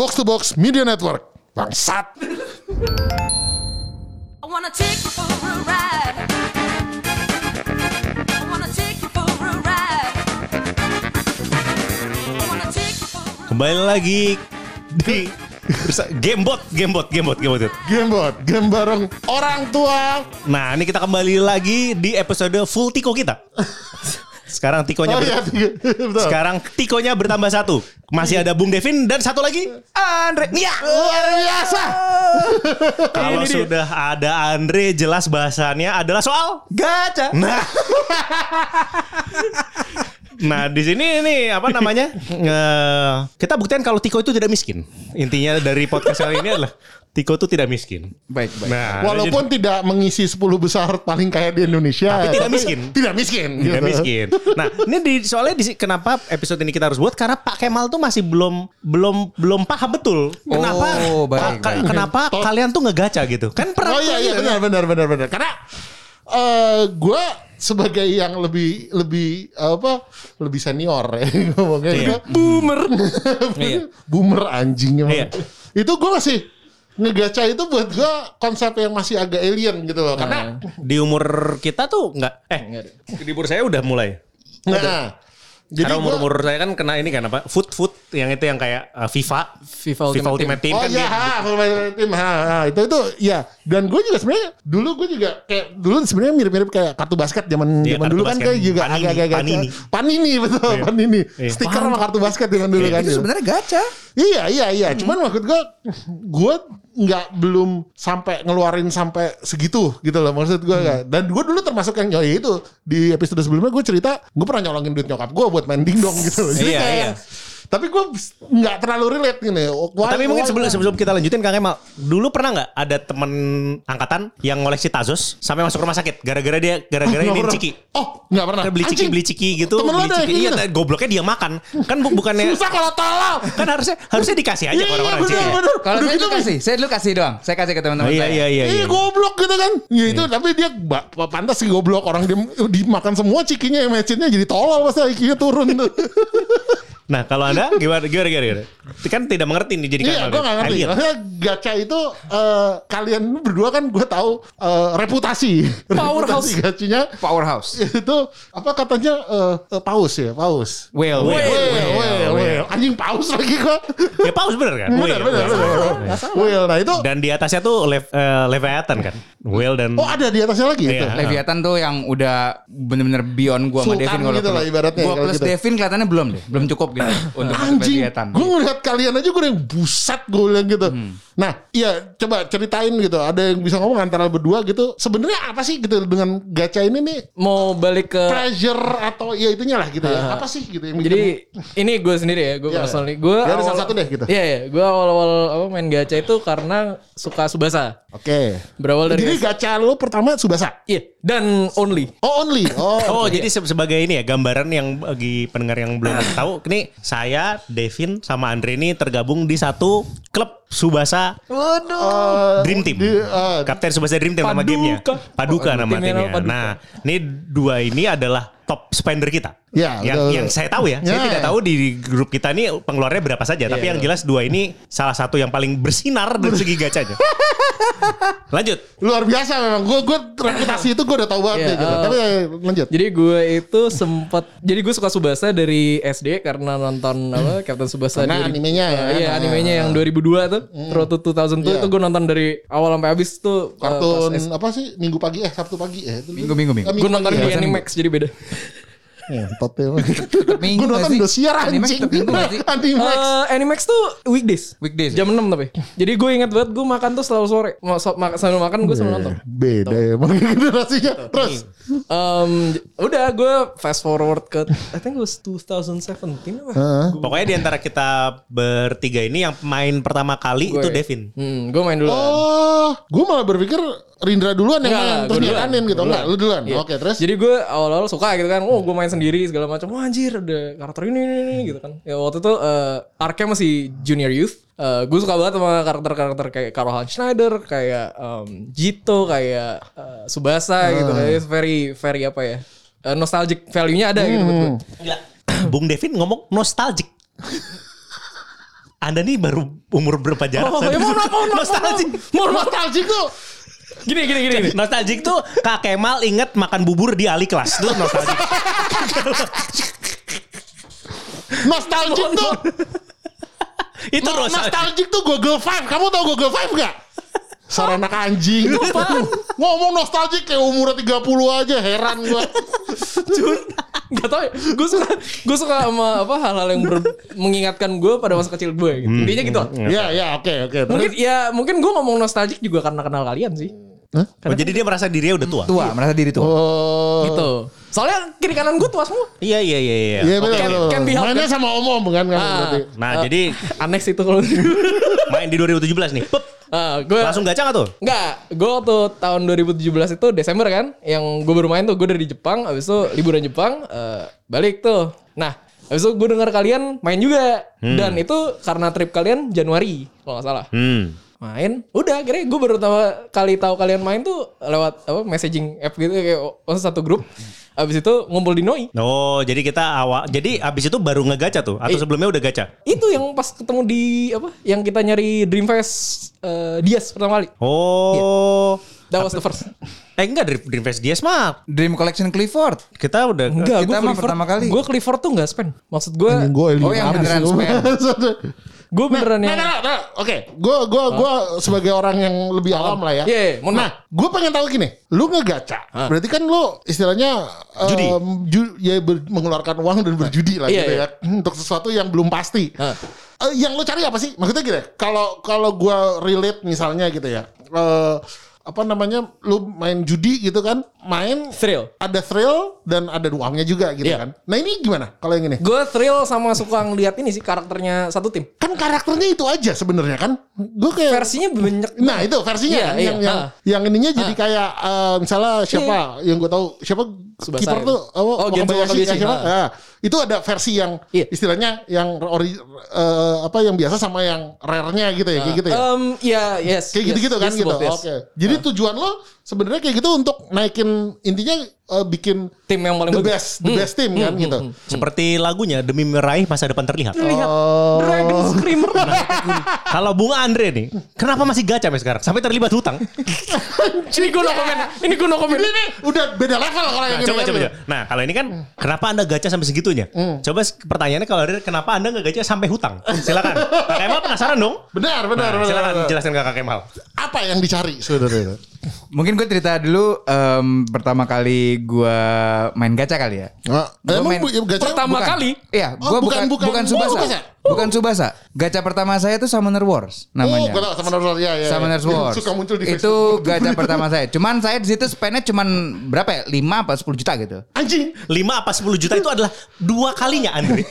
Box to Box Media Network. Bangsat. I wanna take you for a ride. I wanna take you for a ride. I wanna take you for a Kembali lagi di Gamebot, Gamebot, Gamebot, Gamebot. Gamebot, game bareng orang tua. Nah, ini kita kembali lagi di episode full Tiko kita. Sekarang Tikonya Oh ber- iya, betul. Sekarang Tikonya bertambah satu. Masih ada Bung Devin dan satu lagi Andre. Ya. Luar biasa. Kalau sudah ada Andre, jelas bahasannya adalah soal Gacha. Nah. nah, di sini ini apa namanya? Eh, kita buktikan kalau Tiko itu tidak miskin. Intinya dari podcast kali ini adalah Tiko itu tidak miskin. Baik, baik. Nah, Walaupun tidak mengisi 10 besar paling kaya di Indonesia. Tapi tidak miskin. Tidak miskin. tidak gitu. miskin. Nah, ini di soalnya di kenapa episode ini kita harus buat karena Pak Kemal tuh masih belum belum belum paham betul. Kenapa Oh, baik, ka- baik. kenapa Tot- kalian tuh ngegaca gitu? Kan pernah Oh iya iya benar benar benar benar. Karena eh gue sebagai yang lebih lebih apa lebih senior ya ngomongnya Iya. boomer Iya. boomer anjing emang. Iya. itu gue masih ngegaca itu buat gue konsep yang masih agak alien gitu loh karena di umur kita tuh nggak eh di umur saya udah mulai. nah jadi Karena gua- umur-umur saya kan kena ini kan apa? Food food yang itu yang kayak uh, FIFA, FIFA Ultimate Ultimate Team, Oh kan iya, ha, Ultimate Team, ha, ha, itu itu ya. Dan gue juga sebenarnya dulu gue juga kayak dulu sebenarnya mirip-mirip kayak kartu basket zaman Iya, zaman dulu kan kayak juga Panini, agak-agak Panini. Panini betul, Iya. Panini. Iya. Stiker sama kartu basket zaman dulu kan. Itu sebenarnya gacha. Iya iya iya. Cuman maksud gue, gue nggak belum sampai ngeluarin sampai segitu gitu loh maksud gue kan. Dan gue dulu termasuk yang ya itu di episode sebelumnya gue cerita gue pernah nyolongin duit nyokap gue buat main dingdong gitu loh. Jadi Iya, kayak, iya. Tapi gue nggak terlalu relate gini. Why- Tapi mungkin sebelum sebelum kita lanjutin Kang Kemal, dulu pernah nggak ada temen angkatan yang ngoleksi Tazos sampai masuk rumah sakit gara-gara dia gara-gara Nggak ini pernah. ciki. Oh, nggak pernah. Kan beli ciki beli ciki gitu, Temen beli ada ciki. Iya, gitu? gobloknya dia makan. Kan bu- bukannya Susah kalau tolong. kan harusnya harusnya dikasih aja ke orang-orang ciki. bener, bener. Kalau saya gitu dulu kasih, saya dulu kasih doang. Saya kasih ke teman-teman Oh, iya saya. iya iya. Iya iya. goblok gitu kan. Ya itu tapi dia pantas sih goblok orang dia dimakan semua cikinya matchnya jadi tolol pasti IQ-nya turun tuh. Nah kalau anda gimana gimana gimana? gimana? Kan tidak mengerti nih jadi Iya, gue gak ngerti. Alien. Maksudnya gacha itu eh, kalian berdua kan gue tahu eh, reputasi. Powerhouse. reputasi gachinya Powerhouse. itu apa katanya eh, eh, paus ya, paus. Well, Whale. Whale, Whale, whale, whale. Anjing paus lagi gua. Ya paus bener kan? Bener, Whale, bener, whale. bener. Whale, nah itu. Dan di atasnya tuh lev, eh, Leviathan kan? Whale dan Oh ada di atasnya lagi itu. Iya. Leviathan tuh yang udah bener-bener beyond gua sama Sultan Devin kalau gitu lah ibaratnya Gua kalau plus gitu. Devin kelihatannya belum deh, belum cukup gitu untuk masuk Anjing, gue ngeliat kalian aja gue yang buset gue bilang gitu. Hmm. Nah, iya coba ceritain gitu. Ada yang bisa ngomong antara berdua gitu. Sebenarnya apa sih gitu dengan gacha ini nih mau balik ke pressure atau ya itunya lah gitu ya. Apa sih gitu yang bikin- jadi ini gue sendiri ya gue Iya, personal nih gue Ya, ada salah satu deh gitu. iya iya gue awal-awal apa main gacha itu karena suka subasa Oke. berawal dari Jadi gacha lo pertama Subasa. iya dan only Oh only. Oh. Oh jadi se- sebagai ini ya gambaran yang bagi pendengar yang belum tahu, ini saya Devin sama Andre ini tergabung di satu klub Subasa Eh, Dream Team. di, eh, Kapten Subasa Dream Team nama Paduka. gamenya. Paduka Oh, nama timnya. Nah, ini dua ini adalah top spender kita. Ya, yang, betul, yang saya tahu ya, saya Ya, tidak ya. tahu di grup kita ini pengeluarnya berapa saja. tapi yang jelas dua ini salah satu yang paling bersinar dari segi gacanya. Lanjut. luar biasa memang. Gue gue reputasi itu gue udah tahu banget Iya, deh, gitu. eh, Tapi eh, lanjut. jadi gue itu sempet jadi gue suka subasa dari SD karena nonton apa Captain Subasa Karena 2000 animenya ya. Eh, iya animenya yang 2002 tuh Road to 2000 tuh Iya. itu gue nonton dari awal sampai habis tuh eh, Kartun pas apa sih Minggu pagi eh Sabtu pagi eh itu. Minggu, minggu, minggu. Eh, gue nonton pagi di ya. Animax jadi beda Ngentot ya. Minggu Gue nonton sih? Indosiar Animax anjing. Animax. Eh, Animax tuh weekdays. Weekdays. Jam 6 tapi. Jadi gue ingat banget gue makan tuh selalu sore. Sambil makan gue sambil nonton. Beda ya emang generasinya. Terus. Em, udah gue fast forward ke I think it was 2017 apa? Pokoknya di antara kita bertiga ini yang main pertama kali Gue. itu Devin. Hmm, gue main dulu. Oh, gue malah berpikir Rindra duluan yang main terus dia duluan. anin gitu. Enggak, lu duluan. Iya. Oke, terus. Jadi gue awal-awal suka gitu kan. Oh gue main sendiri segala macam. Wah anjir ada karakter ini, ini, ini gitu kan. Ya waktu itu arc masih junior youth. Eh gue suka banget sama karakter-karakter kayak Karl Heinz Schneider, kayak em, Jito, kayak eh, Subasa gitu. Kayak very very apa ya? eh, nostalgic value-nya ada gitu buat gue. Gila. Bung Devin ngomong nostalgic. Anda nih baru umur berapa jarak? Oh, Saya ya, maaf, Nostalgic. Maaf. Nostalgic tuh Gini gini gini. gini. Nostalgic tuh Kak Kemal inget makan bubur di ali kelas. Itu nostalgic. Nostalgic tuh Itu No- nostalgic. tuh Google Five. Kamu tau Google Five gak? Suara anak anjing. Ngomong nostalgic kayak umurnya 30 aja heran gua. Gak tau ya. Gue suka gue suka sama apa hal-hal yang ber- mengingatkan gue pada masa kecil gue. Gitu. Intinya gitu. Ya ya oke oke. Mungkin ya mungkin gue ngomong nostalgic juga karena kenal kalian sih. Oh, jadi dia merasa dirinya udah tua. Tua, merasa diri tua. Oh. Gitu. Soalnya kiri kanan gue tua semua. Iya iya iya iya. Iya betul Can- betul. can be helped, Mainnya kan? sama om-om kan kan Ah. berarti. Nah, jadi Aneh sih itu kalau main di 2017 nih. Pep. Ah, gue Langsung gacha gak tuh? Enggak, gue waktu tahun 2017 itu Desember kan, yang gue baru main tuh gue dari Jepang, abis itu liburan Jepang, eh, balik tuh. Nah, abis itu gue dengar kalian main juga, dan itu karena trip kalian Januari kalau nggak salah. Hmm. Main, udah akhirnya gue baru tahu kali tahu kalian main tuh lewat apa messaging app gitu kayak oh, satu grup. Abis itu ngumpul di Noi. Oh, jadi kita awal. Jadi abis itu baru ngegacha tuh? Atau Eh. sebelumnya udah gacha? Itu yang pas ketemu di apa? Yang kita nyari Dreamfest eh, Dias pertama kali. Oh. That was the first. Eh enggak dari Dreamfest Dias mah. Dream Collection Clifford. Kita udah Enggak, Kita gue mah pertama kali. Gue Clifford tuh gak spend. Maksud gue, Oh, yang beneran gue beneran Nah, yang... nah, nah, nah, oke. Gue gua gua sebagai orang yang lebih awam lah ya. Iya, iya, mohon nah, gue pengen tahu gini. Lu ngegaca. Berarti kan lu istilahnya Judi. em, ju- ya ber- mengeluarkan uang dan berjudi lah Iya, gitu iya. ya. Untuk sesuatu yang belum pasti. Hah. Eh, yang lu cari apa sih? Maksudnya gini, kalau kalau gua relate misalnya gitu ya. Eh apa namanya lu main judi gitu kan main Thrill. ada thrill dan ada uangnya juga gitu Iya. kan nah ini gimana kalau yang ini Gue thrill sama suka ngeliat ini sih karakternya satu tim. kan karakternya itu aja sebenarnya kan gue kayak Versinya banyak. Nah itu versinya Iya, kan, iya. yang yang Ah. yang ininya jadi kayak eh, misalnya siapa yang gue tahu siapa kiper tuh oh, Oh, Genzo Wakabayashi, Wakabayashi. ya, siapa? Ah. Ah, itu ada versi yang Iya. istilahnya yang ori, eh, apa yang biasa sama yang rare-nya gitu ya kayak gitu ya. Um, ya, yes. kayak yes, gitu-gitu kan yes, gitu. yes. Oke. Jadi tujuan lo sebenarnya kayak gitu untuk naikin intinya eh, bikin Tim yang paling the bagus. best the best team kan gitu. seperti lagunya demi meraih masa depan terlihat. Lihat. Oh. Dragon Screamer. Kalau Bunga Andre nih, kenapa masih gacha sampai sekarang? Sampai terlibat hutang. ini gue no comment. Ini gue no comment. Ini udah beda level kalau yang Nah, ini coba kan. coba coba. Nah, kalau ini kan kenapa Anda gacha sampai segitunya? Coba s- pertanyaannya kalau ada kenapa Anda nggak gacha sampai hutang? Silakan. Kak Kemal penasaran dong? Benar, benar, Nah, benar, silakan benar. jelaskan ke Kak Kemal. Apa yang dicari sebenarnya? Mungkin gue cerita dulu em, pertama kali gue main gacha kali ya. Nah, Gua emang main- bu- ya, gacha Pertama Bukan. kali? Iya, Oh, gua bukan- bukan bukan- bukan, oh, Subasa. Subasa. Bukan Subasa. Gacha pertama saya itu Summoner Wars namanya. Oh, gue tau Summoner Wars ya, ya. Summoner Wars. Suka muncul di itu Facebook. gacha pertama saya. Cuman saya di situ spendnya cuman berapa ya? 5 apa 10 juta gitu. Anjing. 5 apa 10 juta itu adalah dua kalinya Andre.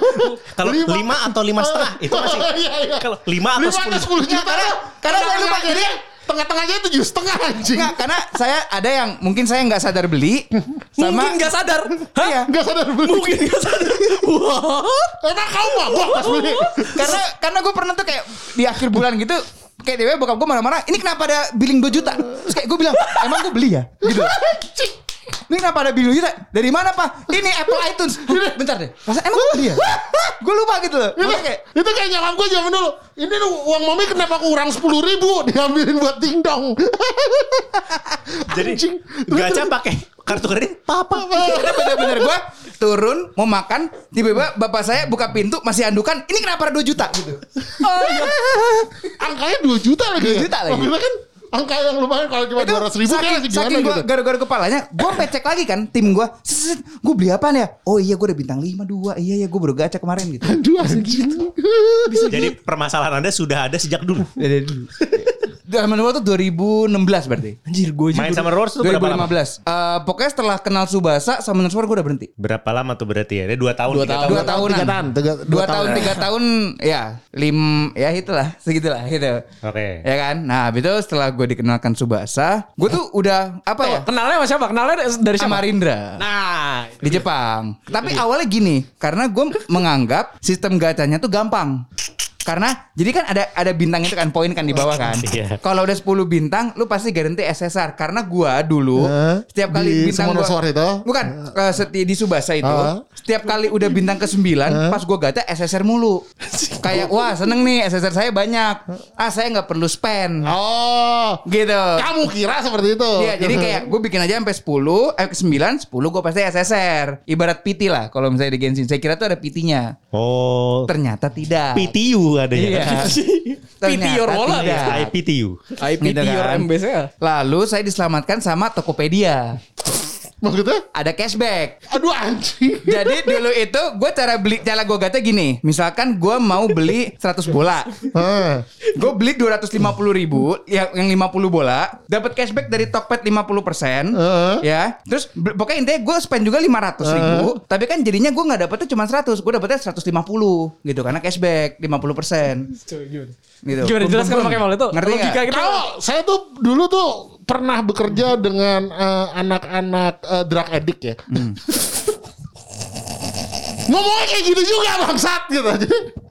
Kalau Lima. 5 atau lima setengah itu masih. Iya, iya. Kalau 5 atau 5 atau 10 10 juta. karena saya lupa, tengah-tengahnya tujuh setengah anjing. Enggak, karena saya ada yang mungkin saya nggak sadar beli sama Mungkin gak sadar. Hah? Iya. Gak sadar beli. Mungkin gak sadar. What? Emang kamu mabok pas beli. karena karena gue pernah tuh kayak di akhir bulan gitu kayak dewe bokap gue marah-marah ini kenapa ada billing 2 juta terus kayak gue bilang emang gue beli ya gitu ini kenapa ada 2 juta dari mana pak ini Apple iTunes Hah, bentar deh Masa emang gue ya gue lupa gitu loh Itu, kayak itu kayak nyokap gue zaman dulu. Ini uang mami kenapa kurang 10 ribu diambilin buat dingdong. Jadi Anjing. gacha pakai kartu kredit papa. Karena bener-bener gue turun mau makan tiba-tiba bapak saya buka pintu masih andukan ini kenapa ada 2 juta gitu Oh, iya. Angkanya 2 juta lagi. 2 juta lagi. Kan angka yang lumayan kalau cuma 200 ribu kan saking, masih gimana saking gua gitu. garu-garu kepalanya gue pecek lagi kan tim gue gue beli apa ya oh iya gue udah bintang 5 2 iya iya gue baru gacha kemarin gitu Aduh anjing. Jadi permasalahan Anda sudah ada sejak dulu. Zaman dulu tuh 2016 berarti. Anjir gue Main Summer Wars itu berapa lama? 2015. Eh, pokoknya setelah kenal Subasa sama Wars gue udah berhenti. Berapa lama tuh berarti ya? Dia 2 tahun, Dua 3 tahun. tahun. Dua tahunan. Tiga tahun. Tiga, Dua tahun, tiga tahun, ya lim, ya itulah, segitulah gitu. Oke. Ya kan. Nah, habis itu setelah gue dikenalkan Subasa, gue tuh udah apa ya? Kenalnya sama siapa? Kenalnya dari siapa? Sama Rindra. Nah, di Jepang. Tapi awalnya gini, karena gue menganggap sistem gacanya tuh gampang. Karena jadi kan ada ada bintang itu kan poin kan di bawah kan. Iya. Kalau udah 10 bintang lu pasti garanti SSR karena gua dulu Hah? setiap kali Di bintang gua itu? Bukan, eh, seti di Subasa itu. Ah. Setiap kali udah bintang ke-9 pas gua gacha SSR mulu. Kayak wah seneng nih SSR saya banyak. Ah saya nggak perlu spend. Oh, Gitu. kamu kira seperti itu? Iya, jadi kayak gue bikin aja sampai 10, eh ke 9, 10 gue pasti SSR. Ibarat PT lah kalau misalnya di Genshin. Saya kira tuh ada PT-nya. Oh. Ternyata tidak. PTU adanya. Iya. PT your wallet. tidak. IPTU. IPT Gitu your kan. MBCA. Lalu saya diselamatkan sama Tokopedia. Maksudnya? Ada cashback. Aduh anjing. Jadi dulu itu gue cara beli cara gue gata gini. Misalkan gue mau beli 100 bola. Hah. Gue beli 250 ribu yang, yang 50 bola dapat cashback dari Tokped 50 persen Heeh. ya terus pokoknya intinya gue spend juga 500 ribu tapi kan jadinya gue nggak dapetnya cuma 100 gue dapetnya 150 gitu karena cashback 50 persen gitu Gimana jelaskan pakai mal itu? Ngerti gitu. Tahu, saya tuh dulu tuh pernah bekerja dengan eh, anak-anak eh, drug addict ya. Ngomongnya kayak gitu juga bangsat gitu.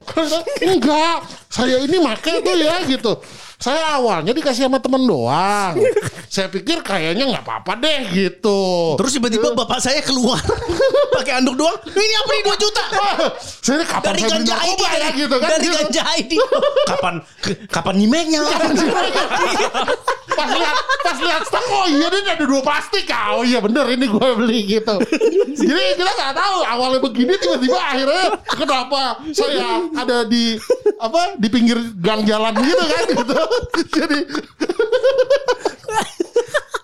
Jadi enggak, saya ini make tuh ya gitu. Saya awalnya dikasih sama temen doang. Saya pikir kayaknya nggak apa-apa deh gitu. Terus tiba-tiba bapak saya keluar pakai anduk doang. Ini apa nih 2 juta? saya ini kapan Dari saya beli narkoba ya gitu kan. dari gitu. ganja ID. Kapan ke- kapan nyimeknya? Pas lihat pas lihat stok oh iya ini ada dua plastik ah. oh iya bener ini gue beli gitu jadi kita nggak tahu awalnya begini tiba-tiba akhirnya kenapa saya ada di apa di pinggir gang jalan gitu kan gitu jadi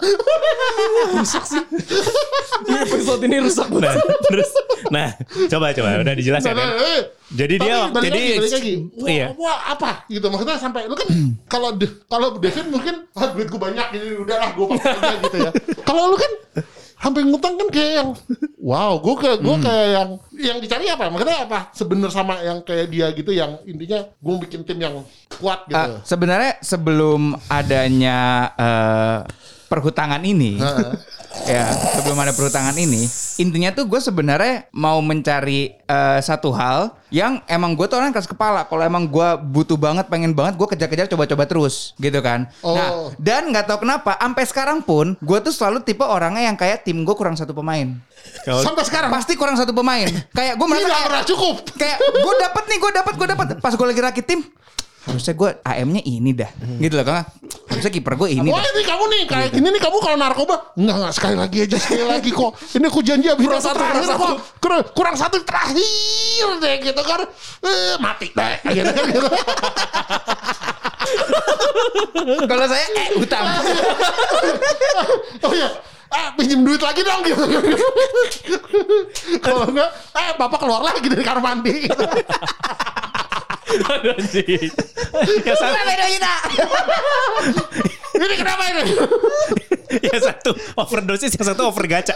Episode ini rusak Nah, banget. terus nah, coba coba udah dijelasin kan. eh, Jadi tapi dia balik jadi lagi, balik lagi. Wah, iya. wah, apa gitu maksudnya sampai lu kan kalau kalau Devin mungkin ah, duit gue banyak jadi udahlah gue pakai aja gitu ya kalau lu kan sampai ngutang kan kayak yang wow gue kayak gue Hmm. kayak yang yang dicari apa maksudnya apa sebenar sama yang kayak dia gitu yang intinya gue bikin tim yang kuat gitu Ah, sebenarnya sebelum adanya eh, perhutangan ini, ya sebelum ada perhutangan ini, intinya tuh gue sebenarnya mau mencari eh, satu hal yang emang gue tuh orang keras kepala. Kalau emang gue butuh banget, pengen banget, gue kejar-kejar coba-coba terus, gitu kan. Oh. Nah, dan nggak tahu kenapa, sampai sekarang pun gue tuh selalu tipe orangnya yang kayak tim gue kurang satu pemain. sampai sekarang Pasti kurang satu pemain. Kayak gue merasa tidak kayak, pernah cukup kayak gue dapet nih gue dapet gue dapet pas gue lagi rakit tim harusnya gue AM-nya ini dah. Gitu loh kan harusnya kiper gue ini Wah ini kamu nih kayak gini nih kamu kalau narkoba enggak enggak sekali lagi aja sekali lagi kok. Ini aku janji abis Kurang satu, kurang kok. kurang, kurang satu terakhir deh gitu kan. Eh, mati. Deh gitu kan gitu. kalau saya eh utang oh iya. Eh pinjem duit lagi dong gitu. Kalau enggak eh bapak keluar lagi dari kamar mandi anjing. yang satu, ini kenapa ini yang satu overdosis, yang satu over gacha.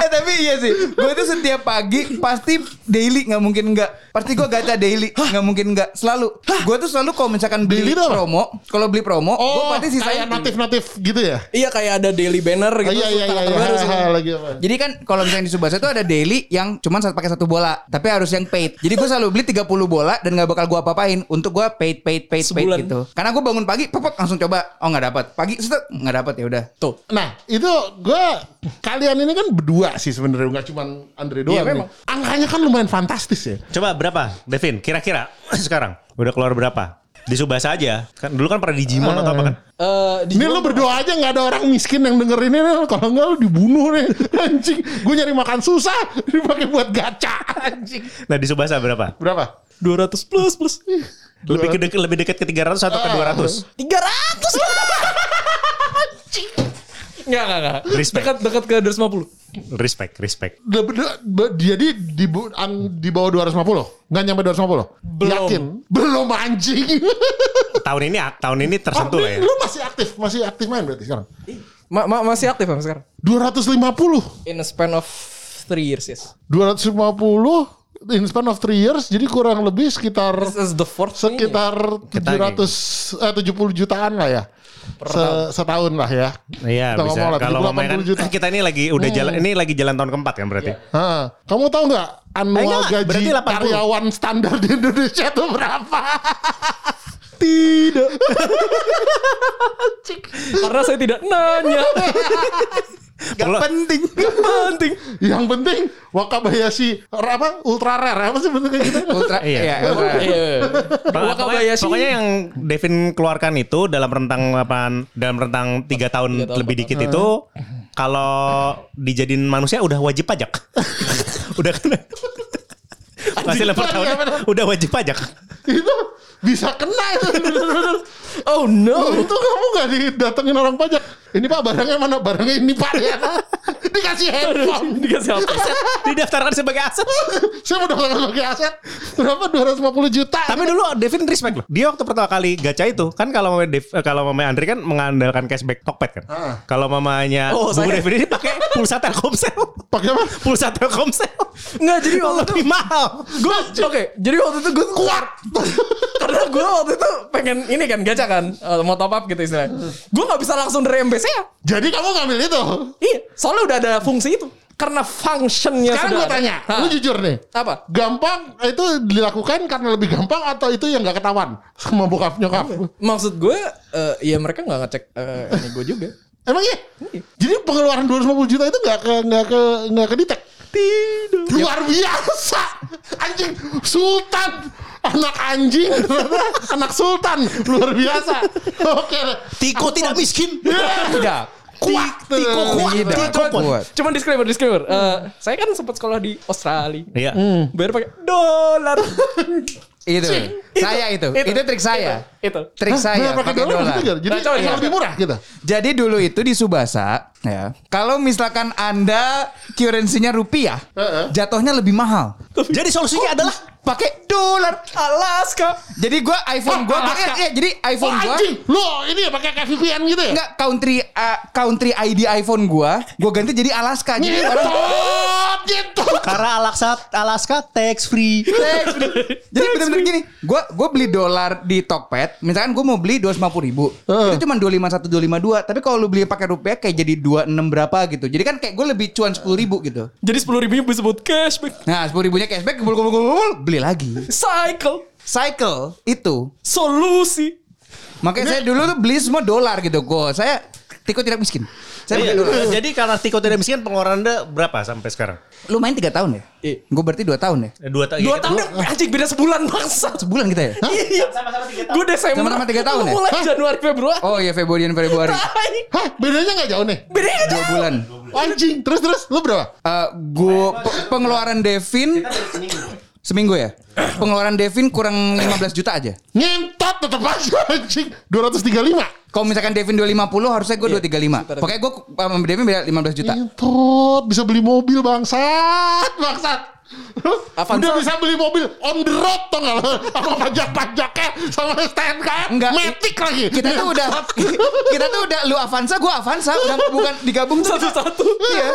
eh tapi iya sih gue tuh setiap pagi pasti daily nggak mungkin nggak pasti gue gacha daily nggak mungkin nggak selalu gue tuh selalu kalau misalkan beli Daily itu promo kalau beli promo gue oh pasti sisain kayak natif-natif gitu ya Iya kayak ada daily banner Oh, gitu. iya iya iya, iya. ha, lagi apa Jadi kan kalau misalnya di Subasa itu ada daily yang cuman satu pakai satu bola, tapi harus yang paid. Jadi gue selalu beli 30 bola dan nggak bakal gue apa-apain untuk gue paid paid paid Sebulan. paid gitu. Karena gue bangun pagi, pepet langsung coba, oh nggak dapat. Pagi set nggak dapat ya udah. Tuh. Nah itu gue kalian ini kan berdua sih sebenarnya nggak cuma Andre doang. Iya, nih. memang. Angkanya kan lumayan fantastis ya. Coba berapa, Devin? Kira-kira sekarang udah keluar berapa? Di Subasa aja. Kan dulu kan pernah di Jimon atau apa kan? Eh, di Ini lu berdoa aja nggak ada orang miskin yang denger ini. Kalau nggak lu dibunuh nih anjing. Gue nyari makan susah dipakai buat gacha anjing. Nah, di Subasa berapa? Berapa? 200 plus plus. Lebih ke deket, lebih dekat ke 300 atau ke 200? 300 lah. Enggak, enggak, enggak. Respect. Dekat dekat ke 250. Respect, respect. Be- be- be- Jadi di, an- di bawah 250 Nggak nyampe 250 Belum. Yakin Belum anjing Tahun ini tahun ini tersentuh Oh, lah ya. Lu masih aktif Masih aktif main berarti sekarang Ma- ma- masih aktif sampai sekarang. 250 In a span of 3 years, yes. 250 in span of 3 years jadi kurang lebih sekitar This is the fourth sekitar 700 eh 70 jutaan lah ya. Se- setahun lah ya. Iya Kita bisa. ngomong lah, Kalau 70, mamanya kan 80 juta. kita ini lagi udah jalan ini lagi jalan tahun keempat kan berarti. Hah, kamu tahu nggak annual Eh, gaji berarti 80. karyawan standar di Indonesia itu berapa? Tidak. Karena saya tidak nanya. Gak penting. Penting. Yang penting Wakabayashi apa ultra rare apa sih bentuknya gitu? Ultra. Iya. Iya. ultra. Iya. Pokoknya, Wakabayashi. pokoknya yang Devin keluarkan itu dalam rentang apa dalam rentang tiga tahun, Tiga tahun, lebih dikit itu kalau dijadiin manusia udah wajib pajak. udah kena. Masih lima tahun udah wajib pajak. itu bisa kena itu. Oh no. Itu kamu nggak didatengin orang pajak. Ini pak barangnya mana? Barangnya ini pak ya. Dikasih handphone. Dikasih apa? Didaftarkan sebagai aset. Saya mau daftarkan sebagai aset. Berapa? 250 juta. Tapi dulu Devin respect loh. Dia waktu pertama kali gacha itu kan kalau mamanya Dev, eh, kalau mamanya Andri kan mengandalkan cashback Tokped kan. Ah. Kalau mamanya Oh, Bu saya- Devin ini pakai pulsa Telkomsel. pakai apa? pulsa Telkomsel. Enggak jadi waktu itu Lebih mahal. Gue oke jadi waktu itu gue kuat karena gue waktu itu pengen ini kan gacha kan eh, mau top up gitu istilahnya gue nggak bisa langsung dari MBC ya Jadi kamu ngambil itu. iya soalnya udah ada fungsi itu karena functionnya Sekarang gue tanya, Hah, lu jujur nih. apa Gampang itu dilakukan karena lebih gampang atau itu yang nggak ketahuan sama bokap nyokap? maksud gue eh, ya mereka nggak ngecek eh, ini gue juga Emang iya? Jadi pengeluaran 250 juta itu nggak ke nggak ke nggak ke detect? Tidak. Luar biasa. Anjing Sultan. Anak anjing. Anak Sultan. Luar biasa. Oke. Tiko tidak miskin. Tidak. Kuat. Tiko kuat. Tidak. Tiko kuat. Cuman disclaimer disclaimer Eh, saya kan sempat sekolah di Australia Iya. bayar pakai dolar Itu. Saya itu. Itu trik saya. itu Trik saya pakai pakai dolar. dolar. gitu, Jadi Nah, coba, yang lebih murah gitu. Jadi dulu itu di Subasa ya. Kalau misalkan Anda currency-nya rupiah, jatuhnya lebih mahal. Jadi solusinya adalah Pakai dolar. Alaska Jadi gua iPhone gua Oh, pakai ya, jadi Oh iPhone gua anjing. Lo ini ya pakai kayak VPN gitu ya? enggak country uh, country ID iPhone gua, gua ganti jadi Alaska. Jadi orang Nyetot. Nyetot. karena Alaska Alaska tax free. Jadi bener-bener gini, gua gua beli dolar di Tokped, misalkan gua mau beli 250 ribu, Heeh. itu cuma 251 252, tapi kalau lu beli pakai rupiah kayak jadi 26 berapa gitu. Jadi kan kayak gue lebih cuan 10 ribu gitu. jadi sepuluh ribunya disebut cashback Nah 10 ribunya cashback, kumpul, beli lagi. cycle Cycle itu, solusi makanya saya dulu tuh beli semua dolar gitu. Gue saya tiko tidak miskin. Saya beli Iya. dolar. Jadi karena Tiko tidak miskin pengeluaran Anda berapa sampai sekarang? Lumayan 3 tahun ya? Iya. Gue berarti 2 tahun ya? Dua, ta- dua iya, tahun anjing beda sebulan bangsa Sebulan kita ya? Iya, gue Desember. Sama-sama tiga tahun ya? Mulai Januari Februari. Oh iya Februari dan Februari. Hah bedanya nggak jauh nih? Bedanya Dua bulan. Anjing. Terus terus lu berapa? Eh gue pengeluaran Devin seminggu ya. Pengeluaran Devin kurang 15 juta aja. Ngentot tetap aja anjing. 235. Kalau misalkan Devin 250 harusnya gue 235. Pokoknya gue sama Devin beda 15 juta. Ngentot bisa beli mobil bangsat, bangsat. Avanza. Udah bisa beli mobil on the road tuh nggak lo? Sama pajak-pajaknya sama STNK Enggak. Matic lagi. Kita tuh udah kita tuh udah lu Avanza, gue Avanza, udah bukan digabung tuh. Satu-satu. Iya.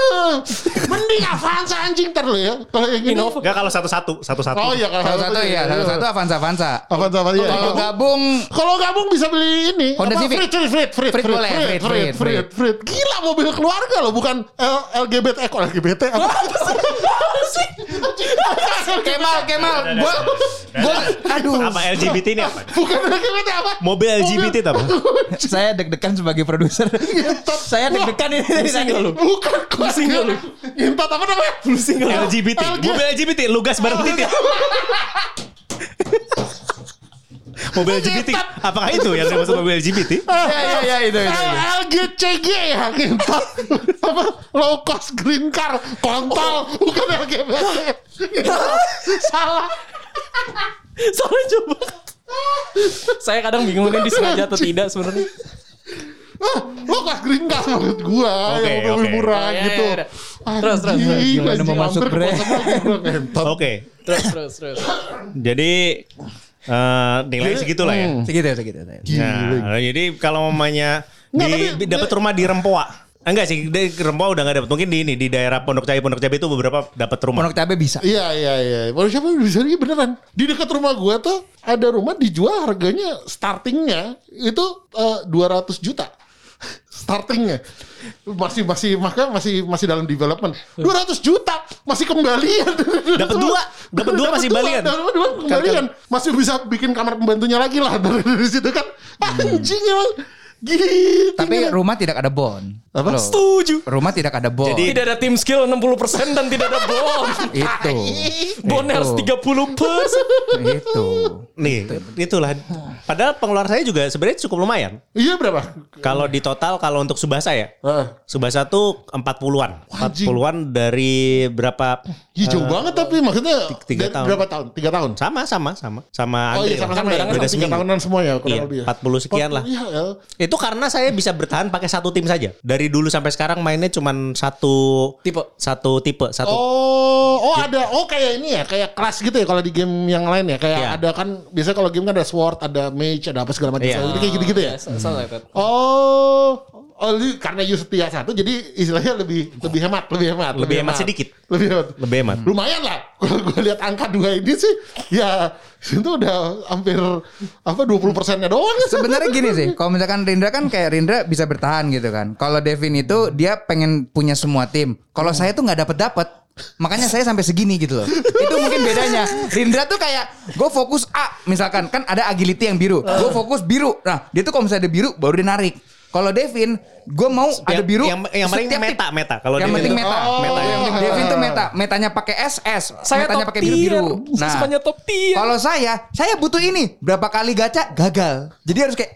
Mending Avanza anjing ntar lo ya. Kalau yang ini. Innova. Enggak kalau satu-satu, satu-satu. Oh iya kalau Salah satu ya, salah satu Avanza Avanza. Avanza apa ya? Kalau gabung Kalau gabung bisa beli ini Honda Civic. Frit, Frit, Frit, Frit, Frit boleh, Frit, Frit, Frit, Frit. Gila mobil keluarga loh, bukan LGBT, eh kok LGBT apa? Kemal, Kemal, gue, gue, aduh, Apa LGBT ini apa? bukan LGBT apa? Mobil LGBT apa? saya deg-degan sebagai produser. saya deg-degan ini dari tadi. Bukan Pusing nggak lu? Intot apa namanya? Nggak lu? LGBT. Mobil LGBT, lu gas bareng titit. Mobil LGBT. Apakah itu yang dimaksud mobil LGBT? Ya, ya, ya, itu, itu, itu. LGCG ya Intot apa low cost green car kontol bukan LGBT salah Soalnya coba. Saya kadang bingung ini disengaja atau tidak sebenarnya. Ah, low cost green car menurut gua Oke, yang lebih oke. murah Oh, iya, gitu iya, iya. Terus, terus, terus. Anjing, Gimana mau masuk ngentot. Oke. Terus terus terus. Jadi eh nilai segitu lah ya. Segitu, segitu. Nah, jadi kalau mamanya di, dapat rumah di Rempoa. Enggak sih, di Rempoa udah nggak dapat. Mungkin di ini di daerah Pondok Cabe Pondok Cabe itu beberapa dapat rumah. Pondok cabe bisa. Iya iya iya. Baru siapa bisa ini beneran. Di dekat rumah gua tuh ada rumah dijual harganya startingnya itu eh, 200 juta. Startingnya masih masih maka masih masih dalam development. 200 juta masih kembalian. Dapat dua, dapat dua masih balian. dapat dua kembalian. Masih bisa bikin kamar pembantunya lagi lah dari, dari situ kan. Anjing emang. Gitu Tapi rumah tidak ada bond. Apa? Loh, Setuju. Rumah tidak ada bond. Jadi- Tidak ada tim skill 60% dan tidak ada bom. itu. Bonnya harus 30 persen. itu. Nih, itulah. Padahal pengeluaran saya juga sebenarnya cukup lumayan. iya berapa Kalau di total kalau untuk Subasa ya. Ah. Subasa tuh 40-an. Anjing. 40-an dari berapa Ih, jauh banget tapi maksudnya tiga tahun. berapa tahun? Tiga tahun. sama sama sama sama Oh Andre iya sama-sama ya. Kan Beda beda tiga seminggu. tahunan semua ya kurang Iya, lebih. ya. 40 sekian lah. Iya ya. Itu karena saya bisa bertahan pakai satu tim saja. Dari dulu sampai sekarang mainnya cuman satu Tipe. satu tipe, satu. Oh, oh ada, oh kayak ini ya, kayak kelas gitu ya kalau di game yang lain ya, kayak Iya. ada kan biasanya kalau game kan ada sword, ada mage, ada apa segala macam, Iya. Jadi kayak gitu-gitu ya. Yes, something like that. Oh, oh lu- karena you setia satu, jadi istilahnya lebih lebih hemat, lebih hemat, Lebih hemat sedikit. lebih hemat, Lebih hemat. Lumayan lah, kalau gue lihat angka dua ini sih, ya itu udah hampir apa 20 persennya doang. Sebenarnya gini sih, kalau misalkan Rindra kan kayak Rindra bisa bertahan gitu kan. Kalau Devin itu dia pengen punya semua tim. Kalau saya tuh nggak dapet dapet. Makanya saya sampai segini gitu loh. Itu mungkin bedanya. Rindra tuh kayak gue fokus A misalkan kan ada agility yang biru. Gue fokus biru. Nah dia tuh kalau misalnya ada biru baru dia narik. Kalau Devin, gue mau ada biru. yang- yang tim. meta, meta. Kalau yang Devin penting meta. Oh. meta. Yang penting Devin tuh meta. Metanya pakai SS. Saya metanya pakai biru biru. tier. Saya sukanya top tier. Kalau saya, saya butuh ini. Berapa kali gacha gagal. Jadi harus kayak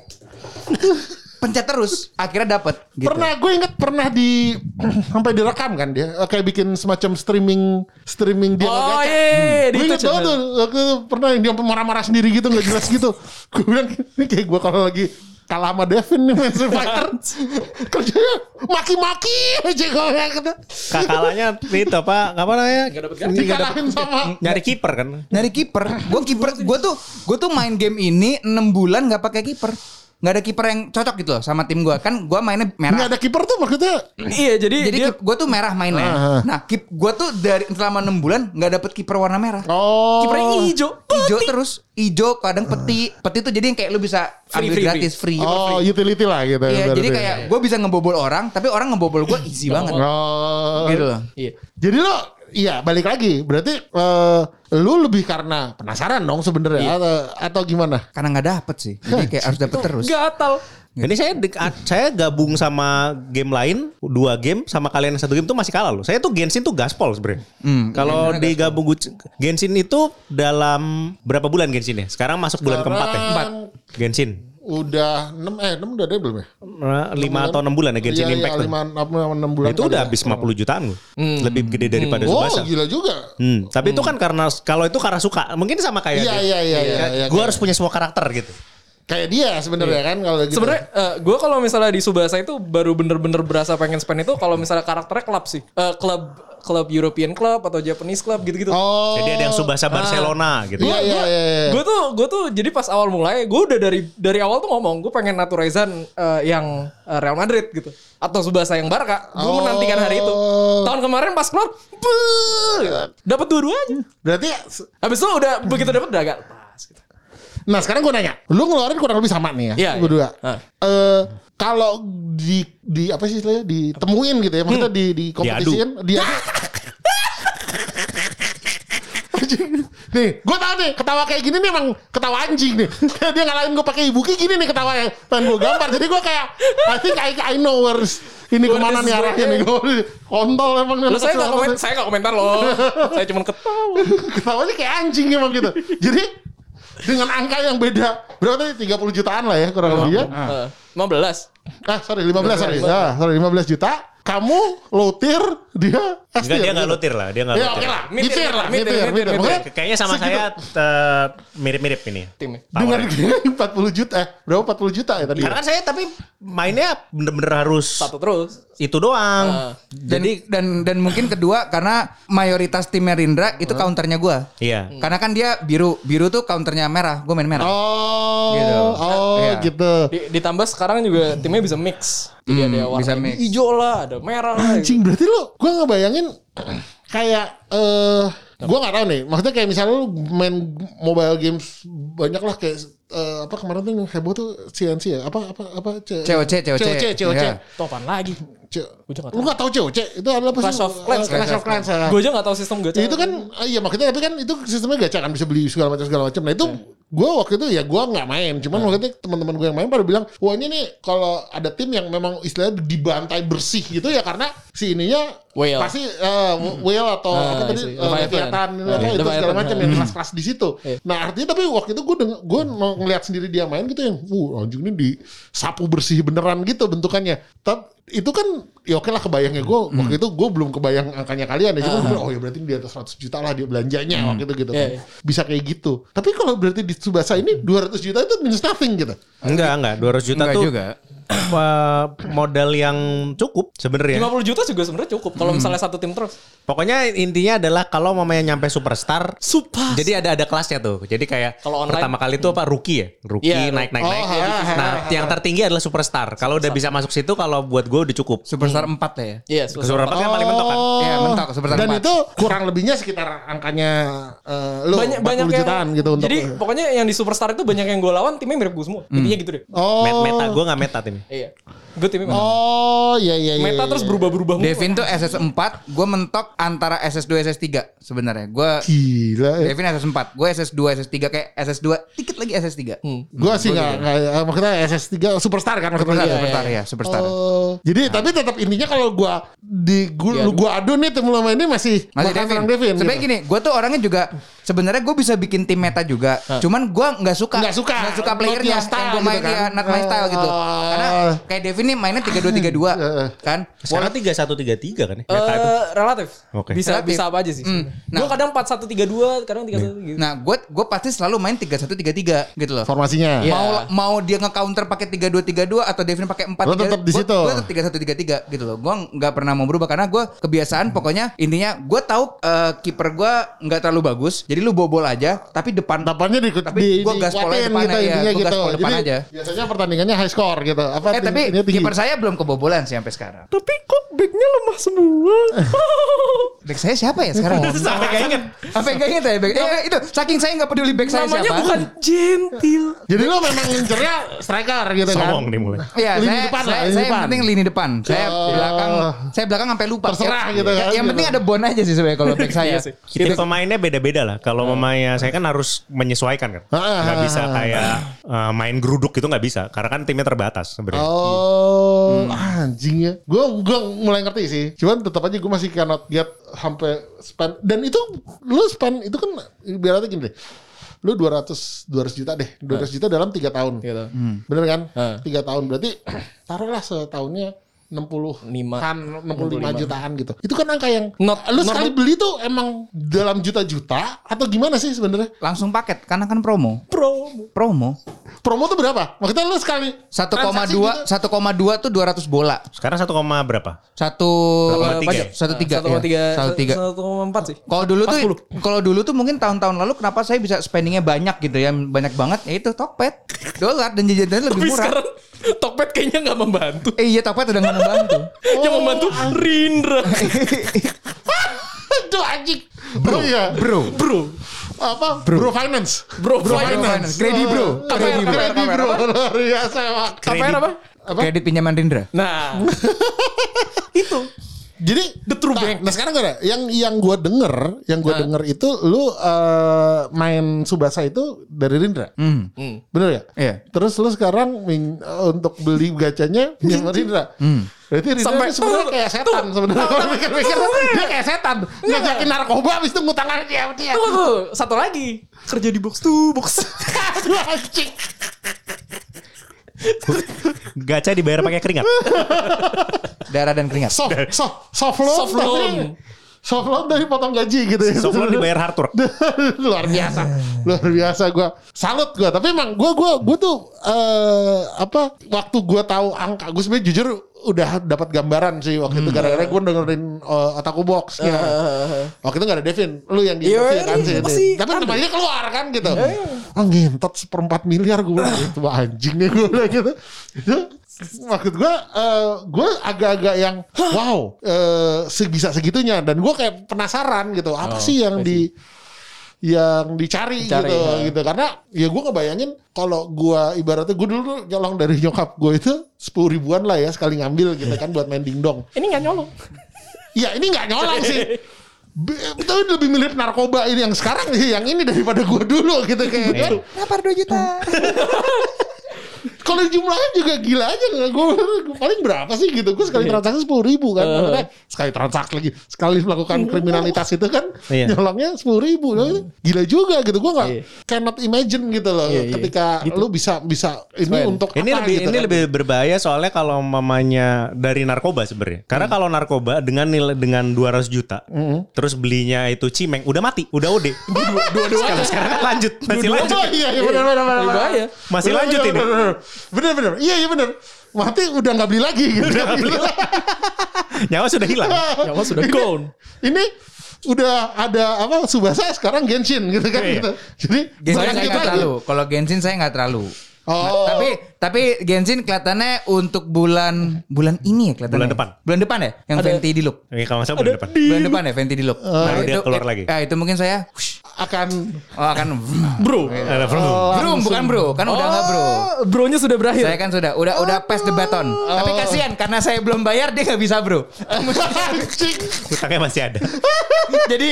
pencet terus. Akhirnya dapat. Gitu. Pernah gue inget pernah di sampai direkam kan dia kayak bikin semacam streaming streaming dia Oh ngegacha. iya, iya, iya, di Gue itu inget banget tuh itu pernah yang dia marah-marah sendiri gitu nggak jelas gitu. Gue bilang ini kayak gue kalau lagi kalah sama Devin nih main Street Fighter kerjanya maki-maki aja gue kata. Kakalanya itu apa? Apa namanya? Nggak dapet. Dikalahin sama Nyari kiper kan. Nyari kiper. Gue kiper. Gue tuh gue tuh main game ini 6 bulan nggak pakai kiper. Nggak ada kiper yang cocok gitu loh sama tim gue. Kan gue mainnya nggak merah. ada kiper tuh maksudnya Iya, jadi, Jadi dia gue tuh merah mainnya. Ah. Nah, kip gue tuh dari selama 6 bulan nggak dapet kiper warna merah. oh kipernya hijau. Ijo terus, ijo kadang peti. Peti tuh jadi yang kayak lu bisa Free, ambil free, gratis free. oh utility lah gitu. Iya, berarti. jadi kayak gue bisa ngebobol orang, tapi orang ngebobol gue easy banget. oh Gitu loh. Iya. Jadi lo iya balik lagi berarti eh, lu lebih karena penasaran dong sebenarnya atau, atau gimana? Karena nggak dapet sih. Jadi kayak harus dapet terus. Gatal. Ini saya dek- saya gabung sama game lain dua game sama kalian satu game tuh masih kalah loh. Saya tuh Genshin tuh gaspol sebenarnya. Kalau digabung Gu- Genshin itu dalam berapa bulan Genshin ya? Sekarang masuk bulan keempat ya. Sekarang Genshin. Udah 6 eh 6 udah ada belum ya? Nah, lima atau enam bulan ya Genshin Iya, Impact iya, tuh. lima, enam, enam bulan Itu kali udah ya. habis 50 jutaan loh. Lebih gede daripada Oh Subasa. gila juga. Hmm, tapi itu kan karena kalau itu karena suka. Mungkin sama kayak Iya dia. iya iya iya. iya, Gue kayak- harus punya semua karakter gitu. kayak dia sebenarnya kan kalau gitu. Sebenarnya gue kalau misalnya di Subasa itu baru bener-bener berasa pengen spend itu kalau misalnya karakternya klub sih. Eh, klub klub European Club atau Japanese Club gitu-gitu. Oh. Jadi ada yang Subasa Barcelona gitu. Iya iya iya. iya. Gue tuh gue tuh jadi pas awal mulai gue udah dari dari awal tuh ngomong gue pengen naturalizan eh, yang eh, Real Madrid gitu atau Subasa yang Barca. Gue Oh. menantikan hari itu. Tahun kemarin pas keluar, dapat dua-duanya. Berarti Habis itu udah begitu dapat udah agak pas. Gitu. Nah sekarang gue nanya, lu ngeluarin kurang lebih sama nih ya, Iya, berdua. iya. Ah. Eh, kalau di di apa sih istilahnya ditemuin gitu ya, maksudnya di di kompetisiin, dia nih, gue tau nih ketawa kayak gini nih emang ketawa anjing nih. Kayak dia ngalahin gue pakai ibuki gini nih ketawa yang pengen gue gambar. Jadi gue kayak I think I, I know where ini ke mana nih arahnya nih. Gue kontol emang nih. Lo anak saya nggak komen, banget. saya nggak komentar loh. saya cuma ketawa. Ketawanya kayak anjing emang gitu. Jadi dengan angka yang beda berapa tadi 30 jutaan lah ya kurang lebih ya. Eh, 15. Ah sorry 15 sorry. Ah, sorry 15 juta. Kamu lotir dia Enggak dia nggak gitu. lotir lah, dia nggak Ya lotir. oke lah, Mitir mitir lah, mitir, mitir, mitir, mitir. mitir. Makanya Kayaknya sama segitu. saya eh, mirip-mirip ini. Timnya. dengan Powernya. 40 juta eh berapa 40 juta ya tadi? Karena kan saya tapi mainnya bener-bener harus Satu terus. itu doang. Ah. Dan, dan dan mungkin kedua karena mayoritas timnya Rindra itu counternya gue. Iya. Karena kan dia biru, biru tuh counternya merah, gue main merah. Oh, Gitu. oh Iya. gitu. Di- ditambah sekarang juga timnya bisa mix. Jadi ada warna mix. hijau lah, ada merah lah. gitu. Anjing berarti lu gua ngebayangin kayak eh gua nggak tahu nih. Maksudnya kayak misalnya lu main mobile games banyak lah kayak eh, apa kemarin tuh yang heboh tuh CNC ya? Apa apa apa C- COC, COC. COC, COC. Iya. Itu apaan lagi? C- nggak Lu nggak tahu COC? Itu adalah apa sih? Clash of Clans. Eh, Clash of Clans. ya. Gue aja gak tahu sistem gacha. Ya, itu kan ah, iya maksudnya tapi kan itu sistemnya gacha kan bisa beli segala macam segala macam. Nah itu gue waktu itu ya gue nggak main. Cuman waktu itu teman-teman gue yang main pada bilang wah ini nih kalau ada tim yang memang istilahnya dibantai bersih gitu ya karena si ininya Whale. pasti eh, whale atau Ah, apa tadi Leviathan. leviathan Ah, apa itu segala macam yang kelas-kelas di situ. Iya. Nah artinya tapi waktu itu gue gue ngeliat sendiri dia main gitu yang, wuh anjing ini disapu bersih beneran gitu bentukannya. Tapi itu kan ya oke lah kebayangnya gue waktu itu gue belum kebayang angkanya kalian ya cuma gue bilang, oh ya berarti di atas 100 juta lah dia belanjanya waktu itu gitu Iya, kan. iya. bisa kayak gitu tapi kalau berarti di Tsubasa ini 200 juta itu means nothing gitu Enggak, enggak. 200 juta Enggak tuh juga. apa, modal yang cukup sebenarnya. 50 juta juga sebenarnya cukup kalau misalnya satu tim terus. Pokoknya intinya adalah kalau mamanya nyampe superstar, Super. jadi ada ada kelasnya tuh. Jadi kayak Kalau online- pertama kali itu apa rookie ya, rookie Iya, naik naik oh, naik. ha, ha, Nah, yang tertinggi adalah superstar. Kalau udah bisa masuk situ, kalau buat gue udah cukup. Superstar 4 lah ya. Iya, Ke superstar kan paling mentok kan. Iya, mentok, superstar dan empat. itu kurang lebihnya sekitar angkanya eh, lo banyak 40 banyak yang jutaan gitu untuk Jadi pokoknya yang di superstar itu banyak yang gue lawan timnya mirip gue semua. Intinya gitu deh. oh Met- Meta gue nggak meta tim. Iya. Gue timnya meta. oh iya iya iya meta iya, terus iya. berubah-berubah. Devin tuh SS4, gue mentok antara SS2 SS3 sebenarnya. Gue gila ya. Devin SS4, gue SS2 SS3 kayak SS2 dikit lagi SS3. Hmm. Gue sih nggak nggak eh, maksudnya SS3 superstar kan maksudnya. Superstar, Iya, superstar iya. ya, superstar. Oh, jadi tapi tetap intinya kalau gua di gua, Diadu. gua adu nih tim lama ini masih Masih Devin. Devin. Sebenarnya gitu. gini, gue tuh orangnya juga sebenarnya gue bisa bikin tim meta juga. Cuman gue nggak suka, Nggak suka. nggak suka playernya style yang gue main gitu kan. ya, not my style gitu. Oh. Karena kayak Devin nih mainnya tiga dua tiga dua, kan? Sekarang tiga satu tiga tiga kan ya. Meta itu. Eh, relatif. Oke. Bisa Relatif. bisa apa aja sih. Gue Nah. kadang 4132, kadang 31 gitu. Nah, gue gue pasti selalu main tiga satu tiga tiga gitu loh. formasinya. Iya. Mau mau dia nge-counter pakai tiga dua tiga dua atau Devin pakai empat Lo tetap di situ. Gue tetap tiga satu tiga tiga gitu loh. Gue nggak pernah mau berubah karena gue kebiasaan pokoknya intinya gue tahu eh, kiper gue nggak terlalu bagus. Jadi lu bobol aja, tapi depan Depannya di, Tapi di, gua gaspolnya depan gitu gua gitu. gaspol depan Jadi aja. biasanya pertandingannya high score gitu. Apa Eh tapi kiper saya belum kebobolan sih sampai sekarang. Tapi kok backnya lemah semua. Back saya siapa ya sekarang? Sampai gak inget. Apa yang gak inget ya back? Eh, itu saking saya nggak peduli back saya Namanya siapa. bukan gentil. Jadi lo memang ngincernya striker gitu kan. Sombong nih mulai. Iya, Lini saya, depan lah, saya, lini saya depan. penting lini depan. Saya Oh. belakang, saya belakang sampai lupa. Terserah Ya- gitu kan, Yang gitu. penting ada bon aja sih sebenarnya kalau back saya. Iya sih. Tipe pemainnya beda-beda lah. Kalau mamanya saya kan harus menyesuaikan kan. Nggak bisa kayak eh, main geruduk gitu nggak bisa. Karena kan timnya terbatas sebenarnya. Oh, Hmm. anjing ya. Gue gue mulai ngerti sih. Cuman tetap aja gue masih cannot get sampai spend. Dan itu lu spend itu kan biar gini deh. Lu 200 200 juta deh. 200 juta dalam 3 tahun. Gitu. Bener kan? Ah. 3 tahun berarti taruhlah setahunnya 60 Lima. kan 65 jutaan gitu. Itu kan angka yang Not- lu not- sekali beli tuh emang dalam juta-juta atau gimana sih sebenarnya? Langsung paket karena kan promo. Pro. Promo. Promo tuh berapa? Maksudnya lu sekali 1,2 transaksi gitu? 1,2 tuh 200 bola. Sekarang 1, koma berapa? Satu 1,3 ya? satu tiga Satu koma tiga. ya. Satu tiga. Satu koma empat sih. Kalau dulu tuh 40. kalau dulu tuh mungkin tahun-tahun lalu kenapa saya bisa spendingnya banyak gitu ya banyak banget ya itu Tokped dolar dan jajannya lebih Tapi murah. sekarang Tokped kayaknya nggak membantu. Eh iya Tokped udah nggak membantu. Yang membantu Rindra. Aduh anjing. Bro, iya. Bro. Bro. Apa? Bro, Finance. Bro, Bro finance. Finance. Grady Bro. KPR, Grady Bro. KPR, Bro. Luar biasa apa? Apa? Kredit pinjaman Rindra. Nah. itu. Jadi The true nah, bank. Nah sekarang gue ada yang yang gue denger, yang gue denger itu lu eh, main Subasa itu dari Rindra, Hmm. Hmm. bener ya? Iya. Terus lu sekarang min- eh, untuk beli gacanya sama Rindra. Hmm. Berarti Rindra Sampai- sebenarnya tuh, kayak setan tuh, sebenarnya. tuh, Kalau tuh, pikir-pikir tuh, dia kayak setan. Ngajakin narkoba habis itu ngutang aja dia. dia. Tunggu tuh, satu lagi. Kerja di box to box. Aduh anjing. Gacha dibayar pakai keringat. Darah dan keringat. Soft, soft, soft loan. Soft tapi loan. Soft dari potong gaji gitu ya. Soft dibayar hard work. luar biasa. Luar biasa gue salut gue tapi emang gue gue gue tuh eh apa waktu gue tahu angka gue sebenarnya jujur udah dapat gambaran sih waktu itu. Gara-gara gue dengerin uh, otaku box ya. waktu itu gak ada Devin. Lu yang di Iya, interview kan sih. tapi namanya keluar kan gitu. Ah ngentot seperempat miliar gue bilang itu anjing nih gue bilang gitu. Itu maksud gue eh, gue agak-agak yang wow eh, sebisa segitunya. Dan gue kayak penasaran gitu apa sih yang di yang dicari, Dicari, gitu ya. gitu. Karena ya gue ngebayangin kalau gue ibaratnya gue dulu nyolong dari nyokap gue itu sepuluh ribuan lah ya sekali ngambil gitu kan buat main dingdong. Ini nggak nyolong. Iya ini nggak nyolong sih. Tapi lebih mirip narkoba ini yang sekarang sih yang ini daripada gue dulu gitu kayak Lapar 2 juta. kalau jumlahnya juga gila aja nggak gue paling berapa sih gitu gue sekali transaksi sepuluh ribu kan Maksudnya sekali transaksi lagi sekali melakukan kriminalitas itu kan Iya. nyolongnya sepuluh ribu gila juga gitu gue nggak Iya. cannot imagine gitu loh Iya, iya. ketika lu bisa bisa ini Selain- untuk Ini apa lebih gitu ini kan. lebih berbahaya soalnya kalau mamanya dari narkoba sebenarnya. Karena Hmm. kalau narkoba dengan nilai dengan 200 juta, terus belinya itu cimeng, udah mati, udah OD. Dua-duanya. Sekarang kan lanjut, masih lanjut. Iya, iya benar benar benar. Lebih bahaya. Masih lanjut ini. Benar. benar. Iya iya benar. Mati udah nggak beli lagi gitu. Udah nggak beli Nyawa sudah hilang. Nyawa sudah gone. Ini udah ada apa Subasa sekarang Genshin gitu kan Iya. gitu. Jadi Genshin saya nggak terlalu. Kalau Genshin saya nggak terlalu. Oh. Tapi tapi Genshin kelihatannya untuk bulan bulan ini ya kelihatannya. Bulan depan. Bulan depan ya, yang Ada- Venti di look. Ini kalau salah bulan depan. Bulan depan ya Venti di look. Nah, dia keluar lagi. Ah itu mungkin saya akan oh, akan Bro. Ada perlu. bro bukan bro kan udah nggak bro. Oh, Bronya sudah berakhir. Saya kan sudah udah udah pass the baton. Tapi kasihan karena saya belum bayar dia nggak bisa bro. Hutangnya masih ada. Jadi